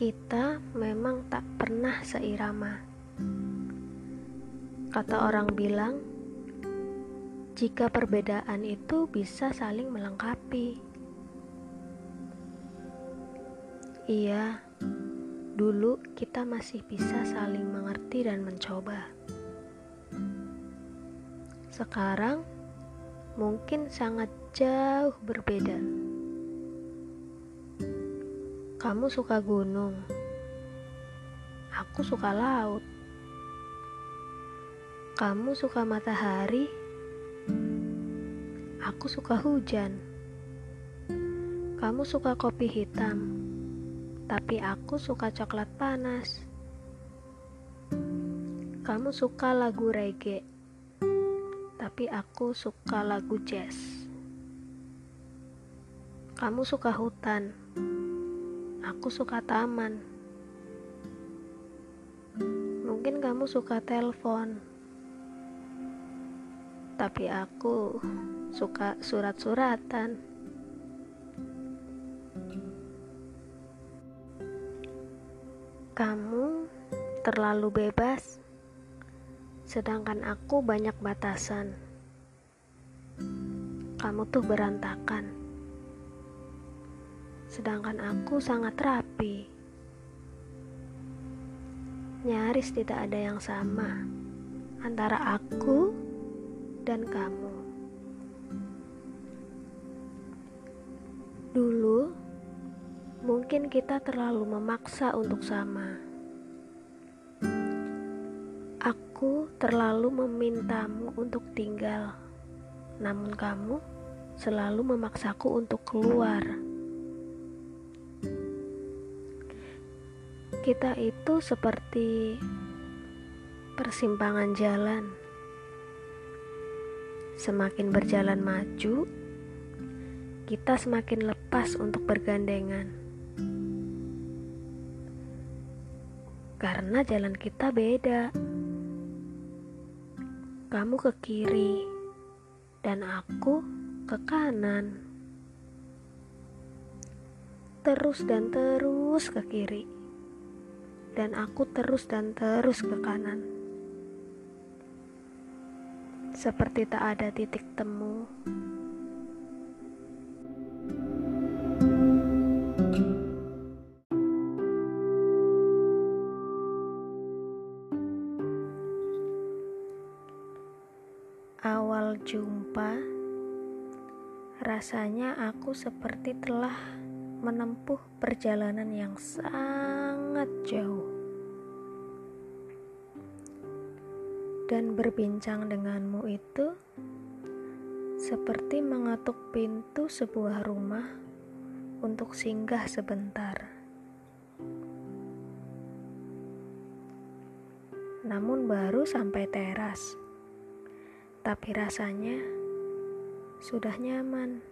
Kita memang tak pernah seirama. Kata orang bilang, jika perbedaan itu bisa saling melengkapi. Iya, dulu kita masih bisa saling mengerti dan mencoba. Sekarang mungkin sangat jauh berbeda. Kamu suka gunung, aku suka laut. Kamu suka matahari, aku suka hujan. Kamu suka kopi hitam, tapi aku suka coklat panas. Kamu suka lagu reggae, tapi aku suka lagu jazz. Kamu suka hutan, Aku suka taman. Mungkin kamu suka telepon. Tapi aku suka surat-suratan. Kamu terlalu bebas, sedangkan aku banyak batasan. Kamu tuh berantakan sedangkan aku sangat rapi. Nyaris tidak ada yang sama antara aku dan kamu. Dulu, mungkin kita terlalu memaksa untuk sama. Aku terlalu memintamu untuk tinggal, namun kamu selalu memaksaku untuk keluar. Kita itu seperti persimpangan jalan. Semakin berjalan maju, kita semakin lepas untuk bergandengan. Karena jalan kita beda. Kamu ke kiri dan aku ke kanan. Terus dan terus ke kiri dan aku terus dan terus ke kanan. Seperti tak ada titik temu. Awal jumpa, rasanya aku seperti telah menempuh perjalanan yang sangat jauh. Dan berbincang denganmu itu seperti mengetuk pintu sebuah rumah untuk singgah sebentar. Namun baru sampai teras, tapi rasanya sudah nyaman.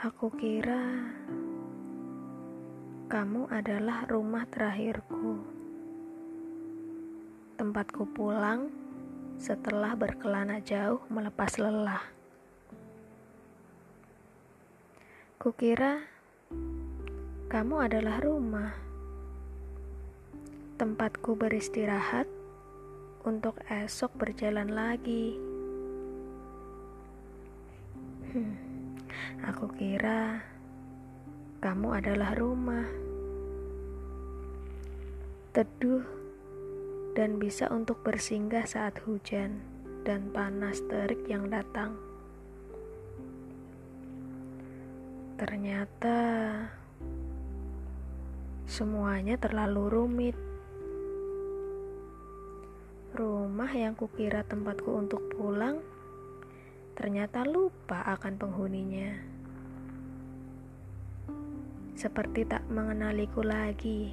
Aku kira kamu adalah rumah terakhirku, tempatku pulang setelah berkelana jauh melepas lelah. Kukira kamu adalah rumah, tempatku beristirahat untuk esok berjalan lagi. Hmm. Aku kira kamu adalah rumah, teduh, dan bisa untuk bersinggah saat hujan dan panas terik yang datang. Ternyata semuanya terlalu rumit. Rumah yang kukira tempatku untuk pulang ternyata lupa akan penghuninya. Seperti tak mengenaliku lagi.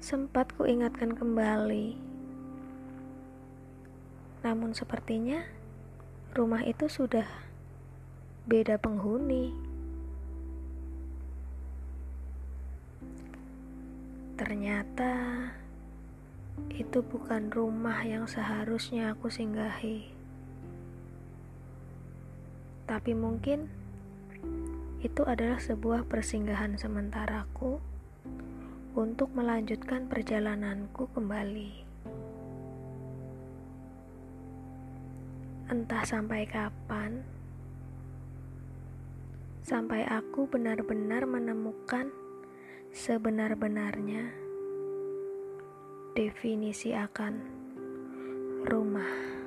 Sempat ku ingatkan kembali. Namun sepertinya rumah itu sudah beda penghuni. Ternyata itu bukan rumah yang seharusnya aku singgahi. Tapi mungkin itu adalah sebuah persinggahan sementaraku untuk melanjutkan perjalananku kembali. Entah sampai kapan, sampai aku benar-benar menemukan sebenar-benarnya definisi akan rumah.